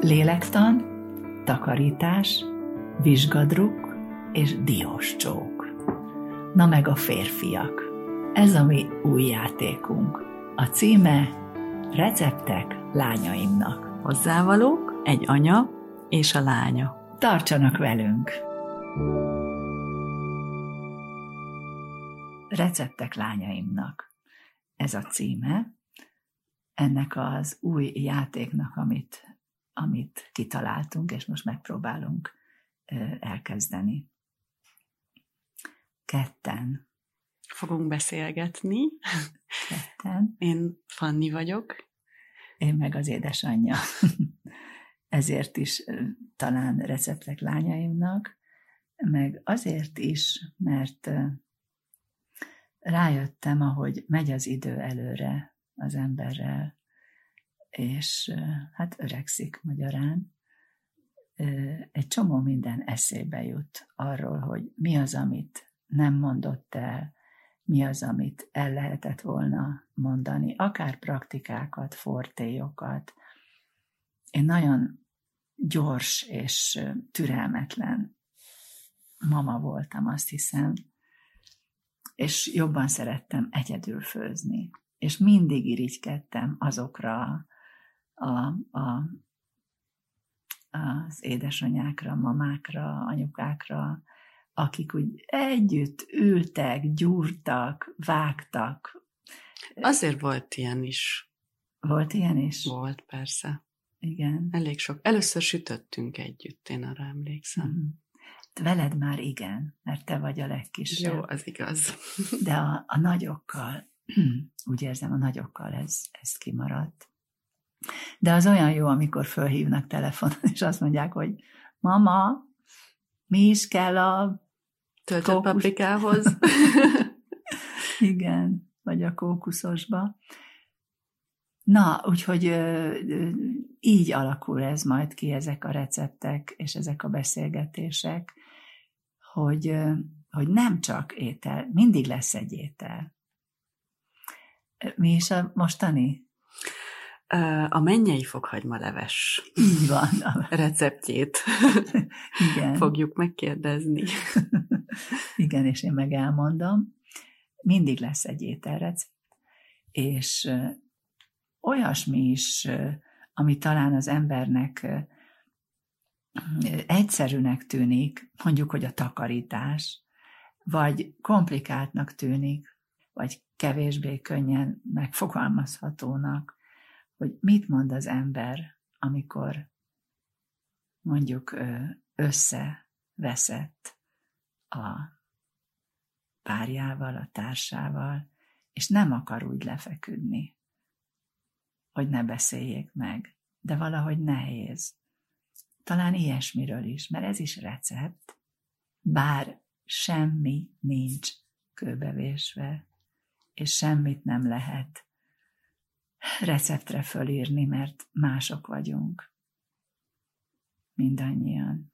Lélektan, takarítás, vizsgadruk és diós csók. Na meg a férfiak. Ez a mi új játékunk. A címe Receptek lányaimnak. Hozzávalók, egy anya és a lánya. Tartsanak velünk! Receptek lányaimnak. Ez a címe ennek az új játéknak, amit, amit kitaláltunk, és most megpróbálunk elkezdeni. Ketten. Fogunk beszélgetni. Ketten. Én Fanni vagyok. Én meg az édesanyja. Ezért is talán receptek lányaimnak, meg azért is, mert rájöttem, ahogy megy az idő előre az emberrel, és hát öregszik magyarán, egy csomó minden eszébe jut arról, hogy mi az, amit nem mondott el, mi az, amit el lehetett volna mondani, akár praktikákat, fortélyokat. Én nagyon gyors és türelmetlen mama voltam, azt hiszem, és jobban szerettem egyedül főzni. És mindig irigykedtem azokra a, a, az édesanyákra, mamákra, anyukákra, akik úgy együtt ültek, gyúrtak, vágtak. Azért volt ilyen is. Volt ilyen is? Volt, persze. Igen. Elég sok. Először sütöttünk együtt, én arra emlékszem. Mm. Veled már igen, mert te vagy a legkisebb. Jó, az igaz. De a, a nagyokkal, úgy érzem, a nagyokkal ez, ez kimaradt. De az olyan jó, amikor fölhívnak telefonon, és azt mondják, hogy mama, mi is kell a Töltött kókusz... paprikához. Igen, vagy a kókuszosba. Na, úgyhogy így alakul ez majd ki, ezek a receptek és ezek a beszélgetések, hogy, hogy nem csak étel, mindig lesz egy étel. Mi is a mostani? A mennyei fokhagyma leves. Így van. Receptjét Igen. fogjuk megkérdezni. Igen, és én meg elmondom. Mindig lesz egy ételrecept, és olyasmi is, ami talán az embernek egyszerűnek tűnik, mondjuk, hogy a takarítás, vagy komplikáltnak tűnik, vagy kevésbé könnyen megfogalmazhatónak, hogy mit mond az ember, amikor mondjuk összeveszett a párjával, a társával, és nem akar úgy lefeküdni, hogy ne beszéljék meg, de valahogy nehéz. Talán ilyesmiről is, mert ez is recept, bár semmi nincs kőbevésve, és semmit nem lehet receptre fölírni, mert mások vagyunk. Mindannyian.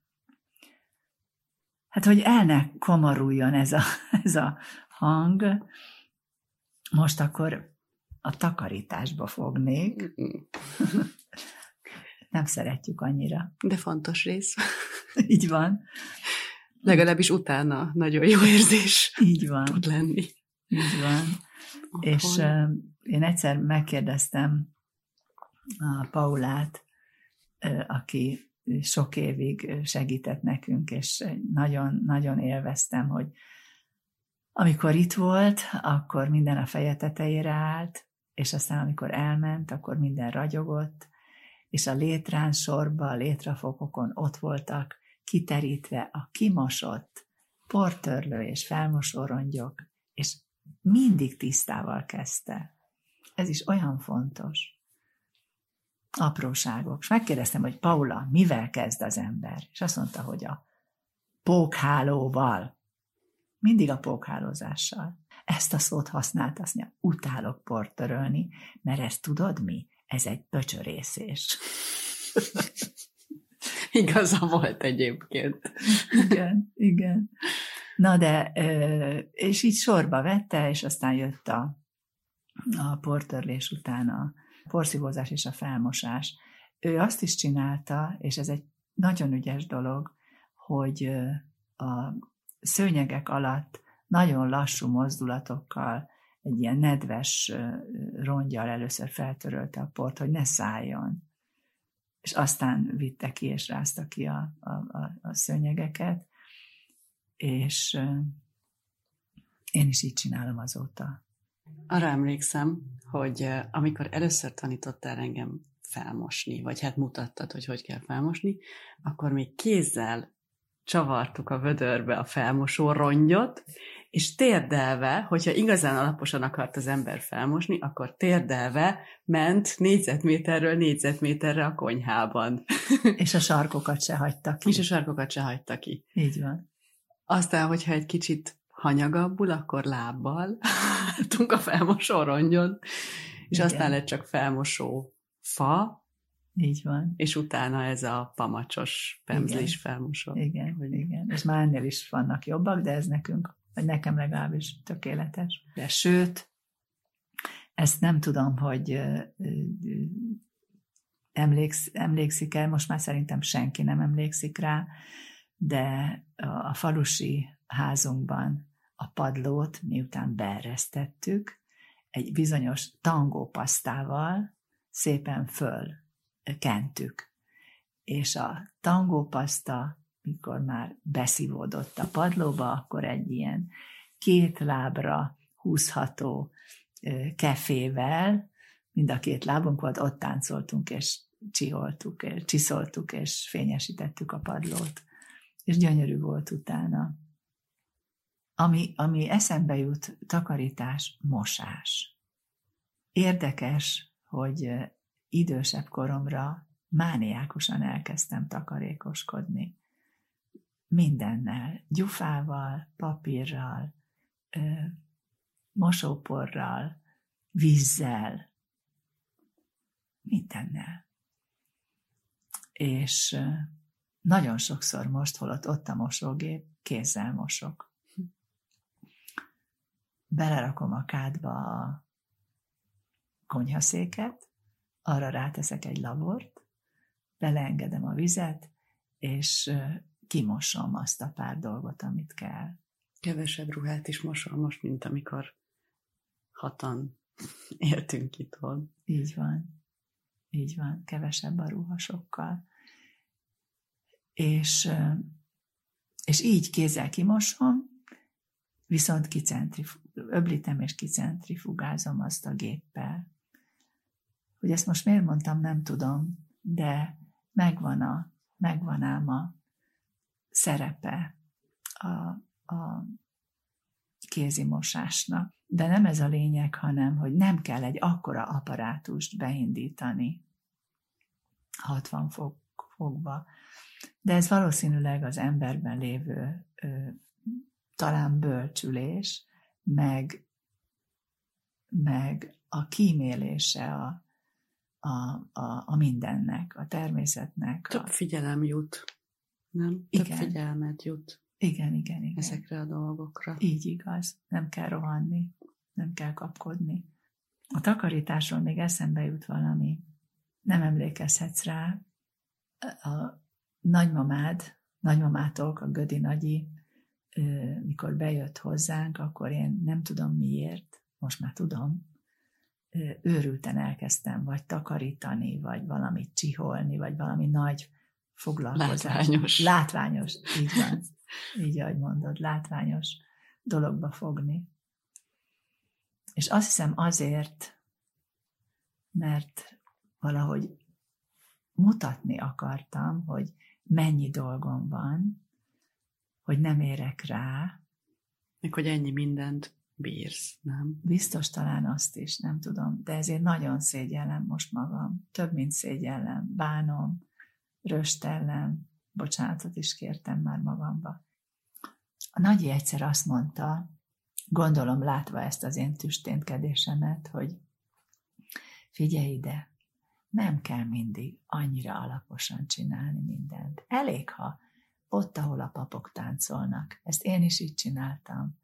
Hát, hogy el ne komoruljon ez a, ez a hang, most akkor a takarításba fognék. Nem szeretjük annyira. De fontos rész. Így van. Legalábbis utána nagyon jó érzés Így van. tud lenni. Így van. Otthon. És uh, én egyszer megkérdeztem a Paulát, uh, aki sok évig segített nekünk, és nagyon-nagyon élveztem, hogy amikor itt volt, akkor minden a feje tetejére állt, és aztán amikor elment, akkor minden ragyogott, és a létrán sorba, a létrafokokon ott voltak kiterítve a kimosott portörlő és felmosó rongyok, és mindig tisztával kezdte. Ez is olyan fontos. Apróságok. És megkérdeztem, hogy Paula, mivel kezd az ember? És azt mondta, hogy a pókhálóval. Mindig a pókhálózással. Ezt a szót használt, azt mondja, utálok portörölni, mert ezt tudod mi? Ez egy pöcsörészés. Igaza volt egyébként. Igen, igen. Na de, és így sorba vette, és aztán jött a, a portörlés után a porszívózás és a felmosás. Ő azt is csinálta, és ez egy nagyon ügyes dolog, hogy a szőnyegek alatt nagyon lassú mozdulatokkal, egy ilyen nedves rongyal először feltörölte a port, hogy ne szálljon. És aztán vitte ki és rázta ki a, a, a, a szőnyegeket, és én is így csinálom azóta. Arra emlékszem, hogy amikor először tanítottál engem felmosni, vagy hát mutattad, hogy hogy kell felmosni, akkor még kézzel csavartuk a vödörbe a felmosó rongyot, és térdelve, hogyha igazán alaposan akart az ember felmosni, akkor térdelve ment négyzetméterről négyzetméterre a konyhában. És a sarkokat se hagyta ki. És a sarkokat se hagyta ki. Így van. Aztán, hogyha egy kicsit hanyagabbul, akkor lábbal tudunk a felmosó rongyon, és Igen. aztán lett csak felmosó fa, így van. És utána ez a pamacsos pemzlis felmosó. Igen, igen. És már ennél is vannak jobbak, de ez nekünk, vagy nekem legalábbis tökéletes. De sőt, ezt nem tudom, hogy emléksz, emlékszik el, most már szerintem senki nem emlékszik rá, de a falusi házunkban a padlót, miután beeresztettük, egy bizonyos tangópasztával szépen föl kentük. És a tangópaszta, mikor már beszívódott a padlóba, akkor egy ilyen két lábra húzható kefével, mind a két lábunk volt, ott táncoltunk, és csiholtuk, csiszoltuk, és fényesítettük a padlót. És gyönyörű volt utána. Ami, ami eszembe jut, takarítás, mosás. Érdekes, hogy idősebb koromra mániákusan elkezdtem takarékoskodni. Mindennel, gyufával, papírral, mosóporral, vízzel, mindennel. És nagyon sokszor most, holott ott a mosógép, kézzel mosok. Belerakom a kádba a konyhaszéket, arra ráteszek egy lavort, beleengedem a vizet, és kimosom azt a pár dolgot, amit kell. Kevesebb ruhát is mosol most, mint amikor hatan éltünk itthon. Így van. Így van. Kevesebb a ruha sokkal. És, és így kézzel kimosom, viszont kicentrif- öblítem és kicentrifugázom azt a géppel. Hogy ezt most miért mondtam, nem tudom, de megvan, a, megvan ám a szerepe a, a kézimosásnak. De nem ez a lényeg, hanem, hogy nem kell egy akkora apparátust beindítani 60 fok, fokba. De ez valószínűleg az emberben lévő ö, talán bölcsülés, meg, meg a kímélése a, a, a, a mindennek, a természetnek. Több a... figyelem jut, nem? Igen. Több figyelmet jut. Igen, igen, igen. Ezekre a dolgokra. Így igaz. Nem kell rohanni, nem kell kapkodni. A takarításról még eszembe jut valami. Nem emlékezhetsz rá. A nagymamád, nagymamától, a Gödi Nagyi, mikor bejött hozzánk, akkor én nem tudom miért, most már tudom, őrülten elkezdtem vagy takarítani, vagy valamit csiholni, vagy valami nagy foglalkozás. Látványos. Látványos, így van. Így, ahogy mondod, látványos dologba fogni. És azt hiszem azért, mert valahogy mutatni akartam, hogy mennyi dolgom van, hogy nem érek rá. Meg hogy ennyi mindent bírsz, nem? Biztos talán azt is, nem tudom, de ezért nagyon szégyellem most magam. Több, mint szégyellem. Bánom, röstellem, bocsánatot is kértem már magamba. A nagyi egyszer azt mondta, gondolom látva ezt az én tüsténkedésemet, hogy figyelj ide, nem kell mindig annyira alaposan csinálni mindent. Elég, ha ott, ahol a papok táncolnak. Ezt én is így csináltam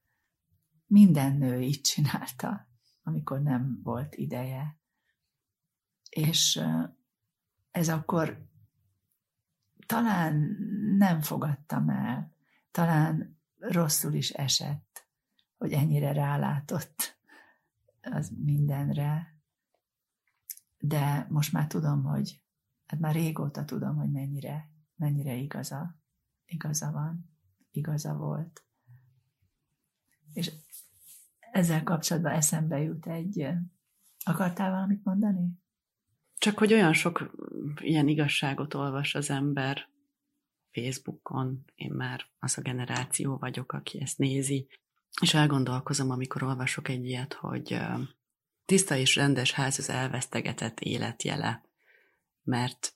minden nő így csinálta. amikor nem volt ideje. És ez akkor talán nem fogadtam el, talán rosszul is esett, hogy ennyire rálátott az mindenre, de most már tudom, hogy, hát már régóta tudom, hogy mennyire, mennyire igaza, igaza van, igaza volt. És ezzel kapcsolatban eszembe jut egy, akartál valamit mondani? Csak hogy olyan sok ilyen igazságot olvas az ember Facebookon, én már az a generáció vagyok, aki ezt nézi, és elgondolkozom, amikor olvasok egy ilyet, hogy tiszta és rendes ház az elvesztegetett életjele, mert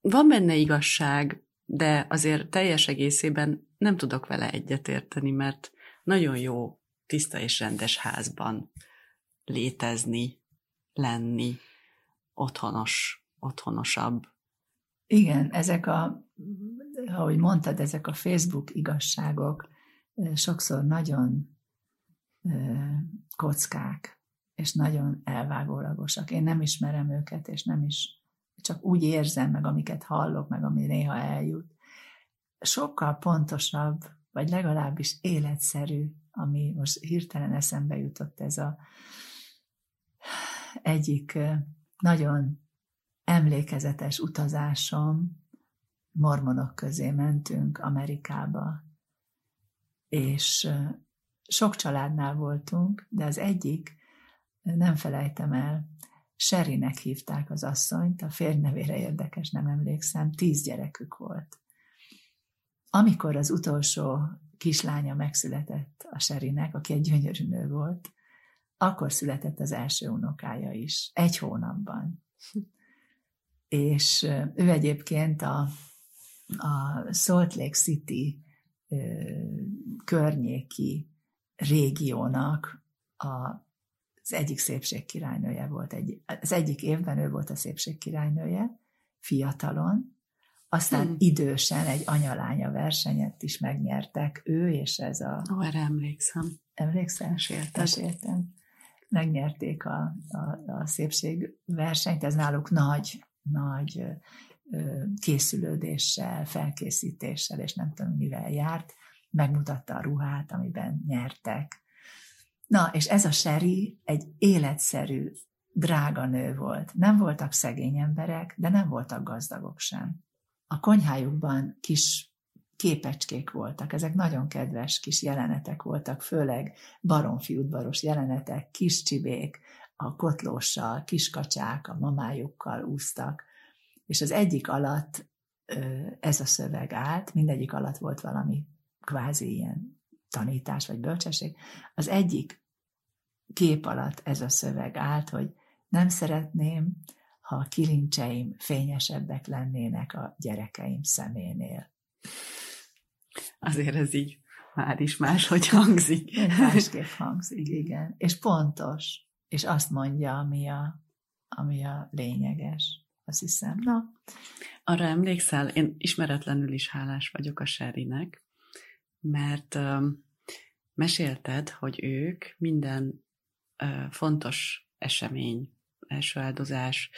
van benne igazság, de azért teljes egészében nem tudok vele egyetérteni, mert nagyon jó tiszta és rendes házban létezni, lenni, otthonos, otthonosabb. Igen, ezek a, ahogy mondtad, ezek a Facebook igazságok sokszor nagyon kockák, és nagyon elvágólagosak. Én nem ismerem őket, és nem is, csak úgy érzem meg, amiket hallok, meg ami néha eljut. Sokkal pontosabb, vagy legalábbis életszerű, ami most hirtelen eszembe jutott ez a egyik nagyon emlékezetes utazásom, mormonok közé mentünk Amerikába, és sok családnál voltunk, de az egyik, nem felejtem el, Serinek hívták az asszonyt, a férj nevére érdekes, nem emlékszem, tíz gyerekük volt. Amikor az utolsó kislánya megszületett a Serinek, aki egy gyönyörű nő volt, akkor született az első unokája is, egy hónapban. És ő egyébként a, a Salt Lake City környéki régiónak a, az egyik szépségkirálynője volt. Egy, az egyik évben ő volt a szépségkirálynője, fiatalon, aztán hmm. idősen egy anyalánya versenyet is megnyertek ő, és ez a... Ó, erre emlékszem. Emlékszem? Meséltem. Meséltem megnyerték a, a, a szépségversenyt, ez náluk nagy, nagy készülődéssel, felkészítéssel, és nem tudom mivel járt, megmutatta a ruhát, amiben nyertek. Na, és ez a Seri egy életszerű, drága nő volt. Nem voltak szegény emberek, de nem voltak gazdagok sem. A konyhájukban kis képecskék voltak. Ezek nagyon kedves kis jelenetek voltak, főleg baromfi udvaros jelenetek, kis csibék, a kotlóssal, kiskacsák, a mamájukkal úsztak, és az egyik alatt ez a szöveg állt, mindegyik alatt volt valami kvázi ilyen tanítás vagy bölcsesség. Az egyik kép alatt ez a szöveg állt, hogy nem szeretném, ha a kilincseim fényesebbek lennének a gyerekeim szeménél. Azért ez így már is máshogy hangzik. Másképp hangzik, igen. És pontos. És azt mondja, ami a, ami a lényeges. Azt hiszem. Na. Arra emlékszel, én ismeretlenül is hálás vagyok a Serinek, mert um, mesélted, hogy ők minden uh, fontos esemény, első áldozás,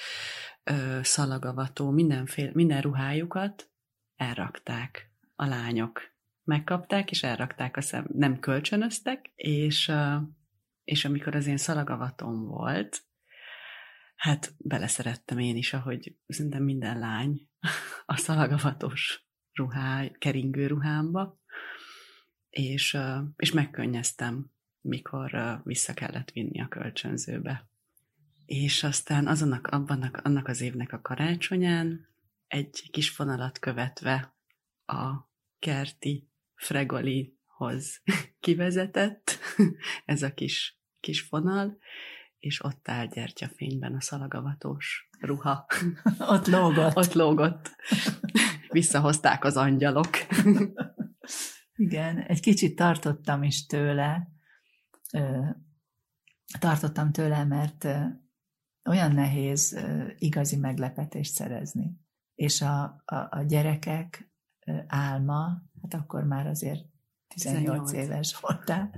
uh, szalagavató, mindenféle, minden ruhájukat elrakták a lányok megkapták, és elrakták a szem, nem kölcsönöztek, és, és amikor az én szalagavatom volt, hát beleszerettem én is, ahogy szerintem minden lány a szalagavatos ruhá, keringő ruhámba, és, és megkönnyeztem, mikor vissza kellett vinni a kölcsönzőbe. És aztán azon abban annak az évnek a karácsonyán egy kis fonalat követve a kerti Fregolihoz kivezetett, ez a kis, kis fonal, és ott áll gyertyafényben a szalagavatós ruha. ott lógott. ott lógott. Visszahozták az angyalok. Igen, egy kicsit tartottam is tőle, tartottam tőle, mert olyan nehéz igazi meglepetést szerezni. És a, a, a gyerekek álma, hát akkor már azért 18, 18. éves voltál,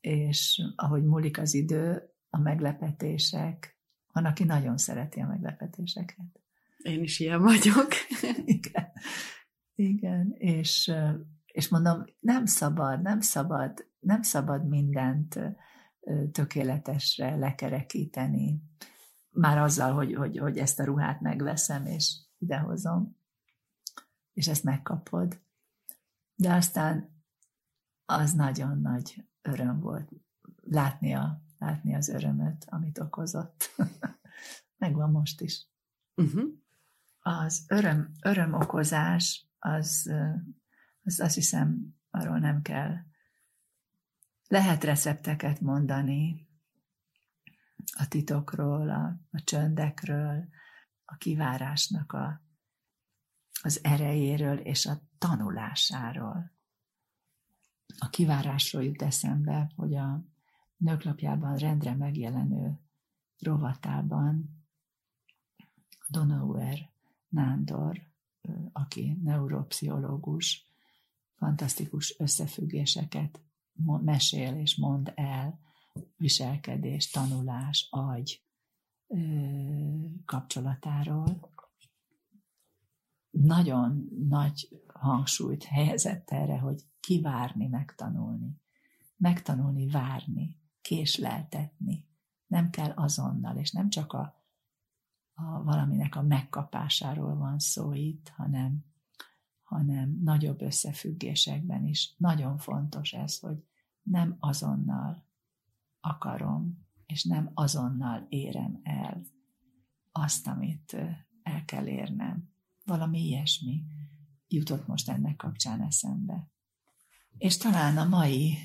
és ahogy múlik az idő, a meglepetések, van, aki nagyon szereti a meglepetéseket. Én is ilyen vagyok. Igen. Igen, és, és mondom, nem szabad, nem szabad, nem szabad mindent tökéletesre lekerekíteni. Már azzal, hogy, hogy, hogy ezt a ruhát megveszem, és idehozom, és ezt megkapod. De aztán az nagyon nagy öröm volt látni, a, látni az örömöt, amit okozott. Megvan most is. Uh-huh. Az öröm, örömokozás, az, az azt hiszem, arról nem kell. Lehet recepteket mondani a titokról, a, a csöndekről, a kivárásnak a, az erejéről és a tanulásáról. A kivárásról jut eszembe, hogy a nőklapjában rendre megjelenő rovatában Donauer Nándor, aki neuropszichológus, fantasztikus összefüggéseket mesél és mond el, viselkedés, tanulás, agy kapcsolatáról. Nagyon nagy hangsúlyt helyezett erre, hogy kivárni, megtanulni. Megtanulni, várni, késleltetni. Nem kell azonnal, és nem csak a, a valaminek a megkapásáról van szó itt, hanem, hanem nagyobb összefüggésekben is. Nagyon fontos ez, hogy nem azonnal akarom, és nem azonnal érem el azt, amit el kell érnem. Valami ilyesmi jutott most ennek kapcsán eszembe. És talán a mai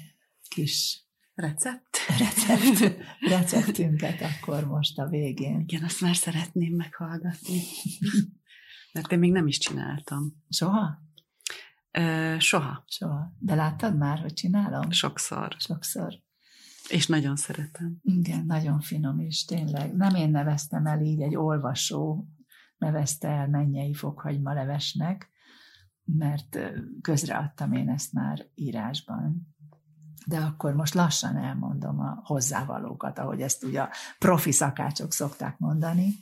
kis recept, recept receptünket akkor most a végén. Igen, azt már szeretném meghallgatni. Mert én még nem is csináltam. Soha? Ö, soha. Soha. De láttad már, hogy csinálom? Sokszor. Sokszor. És nagyon szeretem. Igen, nagyon finom is, tényleg. Nem én neveztem el így, egy olvasó nevezte el mennyei fokhagyma levesnek, mert közreadtam én ezt már írásban. De akkor most lassan elmondom a hozzávalókat, ahogy ezt ugye a profi szakácsok szokták mondani.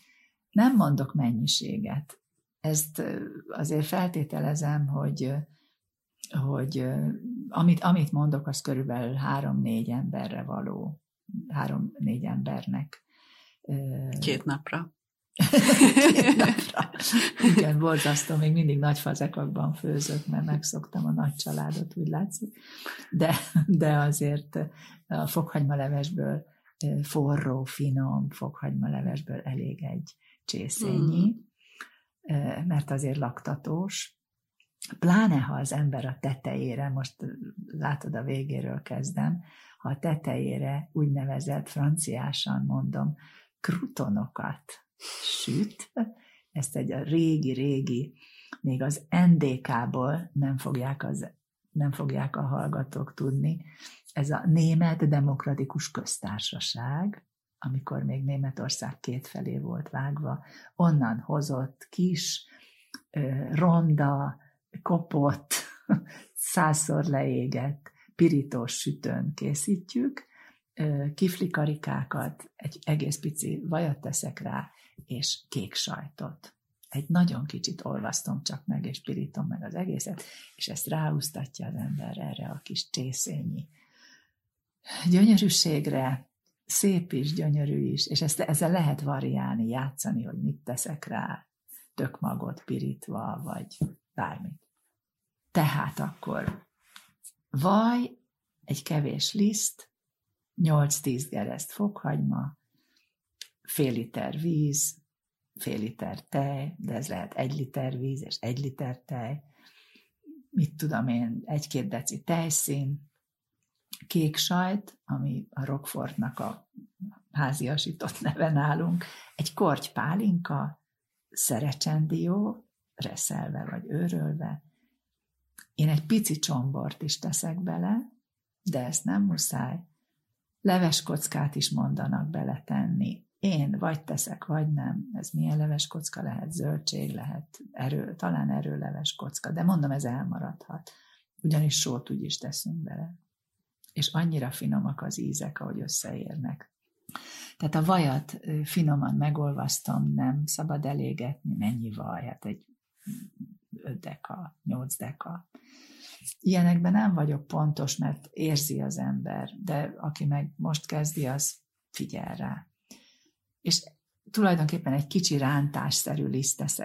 Nem mondok mennyiséget. Ezt azért feltételezem, hogy, hogy amit, amit mondok, az körülbelül három-négy emberre való, három-négy embernek. Két napra. Igen, borzasztó, még mindig nagy fazekakban főzök, mert megszoktam a nagy családot, úgy látszik. De, de azért a fokhagymalevesből forró, finom fokhagymalevesből elég egy csészényi, mm. mert azért laktatós, Pláne, ha az ember a tetejére, most látod a végéről kezdem, ha a tetejére úgynevezett franciásan mondom, krutonokat süt, ezt egy a régi-régi, még az NDK-ból nem fogják, az, nem fogják a hallgatók tudni, ez a Német Demokratikus Köztársaság, amikor még Németország kétfelé volt vágva, onnan hozott kis, ronda, kopott, százszor leégett pirítós sütőn készítjük, kiflikarikákat, egy egész pici vajat teszek rá, és kék sajtot. Egy nagyon kicsit olvasztom csak meg, és pirítom meg az egészet, és ezt ráúztatja az ember erre a kis csészényi gyönyörűségre, szép is, gyönyörű is, és ezt, ezzel lehet variálni, játszani, hogy mit teszek rá, tök magot pirítva, vagy bármit. Tehát akkor vaj, egy kevés liszt, 8-10 gereszt fokhagyma, fél liter víz, fél liter tej, de ez lehet egy liter víz és egy liter tej, mit tudom én, egy-két deci tejszín, kék sajt, ami a Rockfortnak a háziasított neve nálunk, egy korty pálinka, szerecsendió, reszelve vagy őrölve, én egy pici csombort is teszek bele, de ezt nem muszáj. Leveskockát is mondanak beletenni. Én vagy teszek, vagy nem. Ez milyen leveskocka lehet? Zöldség lehet, erő, talán erőleves kocka, de mondom, ez elmaradhat. Ugyanis sót úgy is teszünk bele. és annyira finomak az ízek, ahogy összeérnek. Tehát a vajat finoman megolvasztom, nem szabad elégetni, mennyi vaj, hát egy 5 deka, 8 deka. Ilyenekben nem vagyok pontos, mert érzi az ember, de aki meg most kezdi, az figyel rá. És tulajdonképpen egy kicsi rántásszerű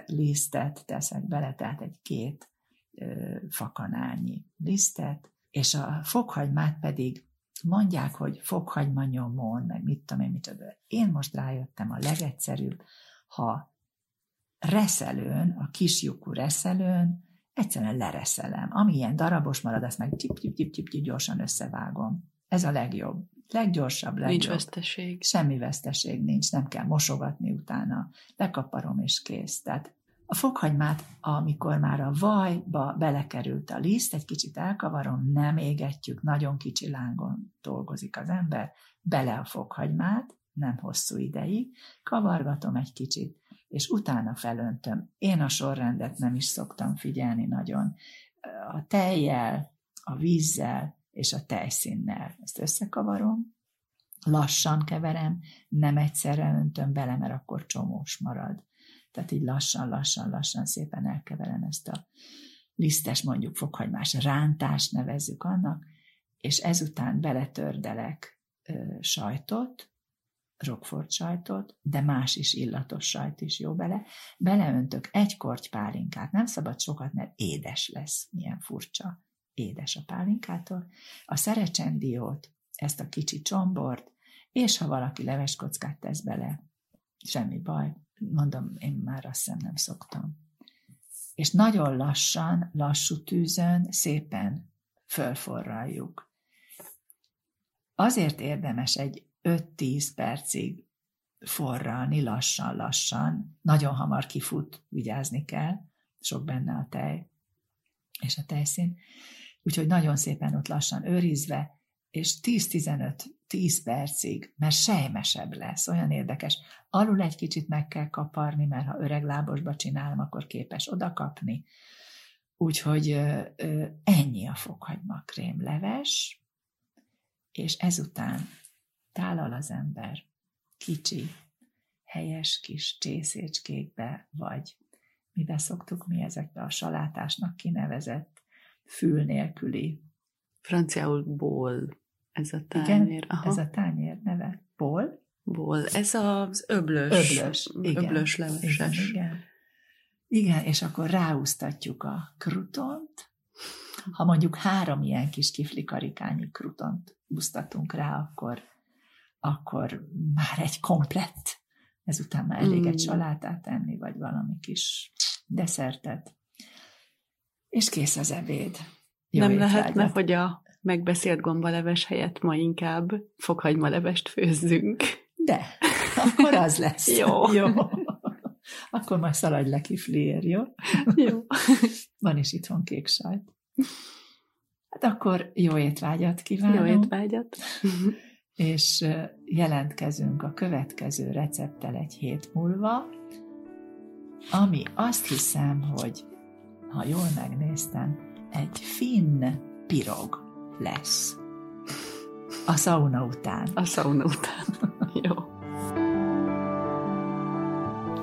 lisztet teszek bele, tehát egy két fakanálnyi lisztet, és a fokhagymát pedig mondják, hogy fokhagyma nyomon, meg mit tudom én, micsoda. Én most rájöttem a legegyszerűbb, ha reszelőn, a kislyukú reszelőn, egyszerűen lereszelem. Ami ilyen darabos marad, azt meg tip, tip, tip, tip gyorsan összevágom. Ez a legjobb. Leggyorsabb, legjobb. Nincs veszteség. Semmi veszteség nincs, nem kell mosogatni utána. Lekaparom és kész. Tehát a fokhagymát, amikor már a vajba belekerült a liszt, egy kicsit elkavarom, nem égetjük, nagyon kicsi lángon dolgozik az ember, bele a fokhagymát, nem hosszú ideig, kavargatom egy kicsit, és utána felöntöm. Én a sorrendet nem is szoktam figyelni nagyon. A tejjel, a vízzel és a tejszínnel. Ezt összekavarom, lassan keverem, nem egyszerre öntöm bele, mert akkor csomós marad. Tehát így lassan, lassan, lassan szépen elkeverem ezt a lisztes, mondjuk fokhagymás rántást nevezzük annak, és ezután beletördelek ö, sajtot, Rockford sajtot, de más is illatos sajt is jó bele. Beleöntök egy korty pálinkát, nem szabad sokat, mert édes lesz, milyen furcsa, édes a pálinkától. A szerecsendiót, ezt a kicsi csombort, és ha valaki leveskockát tesz bele, semmi baj, mondom, én már azt hiszem nem szoktam. És nagyon lassan, lassú tűzön szépen fölforraljuk. Azért érdemes egy 5-10 percig forralni lassan-lassan, nagyon hamar kifut, vigyázni kell, sok benne a tej és a tejszín, úgyhogy nagyon szépen ott lassan őrizve, és 10-15-10 percig, mert sejmesebb lesz, olyan érdekes. Alul egy kicsit meg kell kaparni, mert ha öreg lábosba csinálom, akkor képes oda kapni. Úgyhogy ö, ö, ennyi a fokhagyma leves, és ezután tálal az ember kicsi, helyes kis csészécskékbe, vagy mibe szoktuk mi ezekbe a salátásnak kinevezett fül nélküli. Franciául ból ez a tányér. Igen, Aha. ez a tányér neve. Ból? Ból. Ez az öblös. Öblös, igen. Öblös leveses. Igen, igen. igen, és akkor ráúztatjuk a krutont. Ha mondjuk három ilyen kis kiflikarikányi krutont úsztatunk rá, akkor, akkor már egy komplett. Ezután már elég mm. egy salátát enni, vagy valami kis desszertet. És kész az ebéd. Jó Nem étvágyat. lehetne, hogy a megbeszélt gombaleves helyett ma inkább fokhagymalevest főzzünk. De, akkor az lesz. jó. jó. Akkor majd szaladj le kifliér, jó? jó. Van is itthon kék sajt. Hát akkor jó étvágyat kívánok. Jó étvágyat. És jelentkezünk a következő recepttel egy hét múlva, ami azt hiszem, hogy ha jól megnéztem, egy finn pirog lesz. A szauna után. A szauna után. Jó.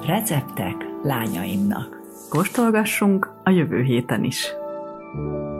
Receptek lányaimnak. Kóstolgassunk a jövő héten is. thank you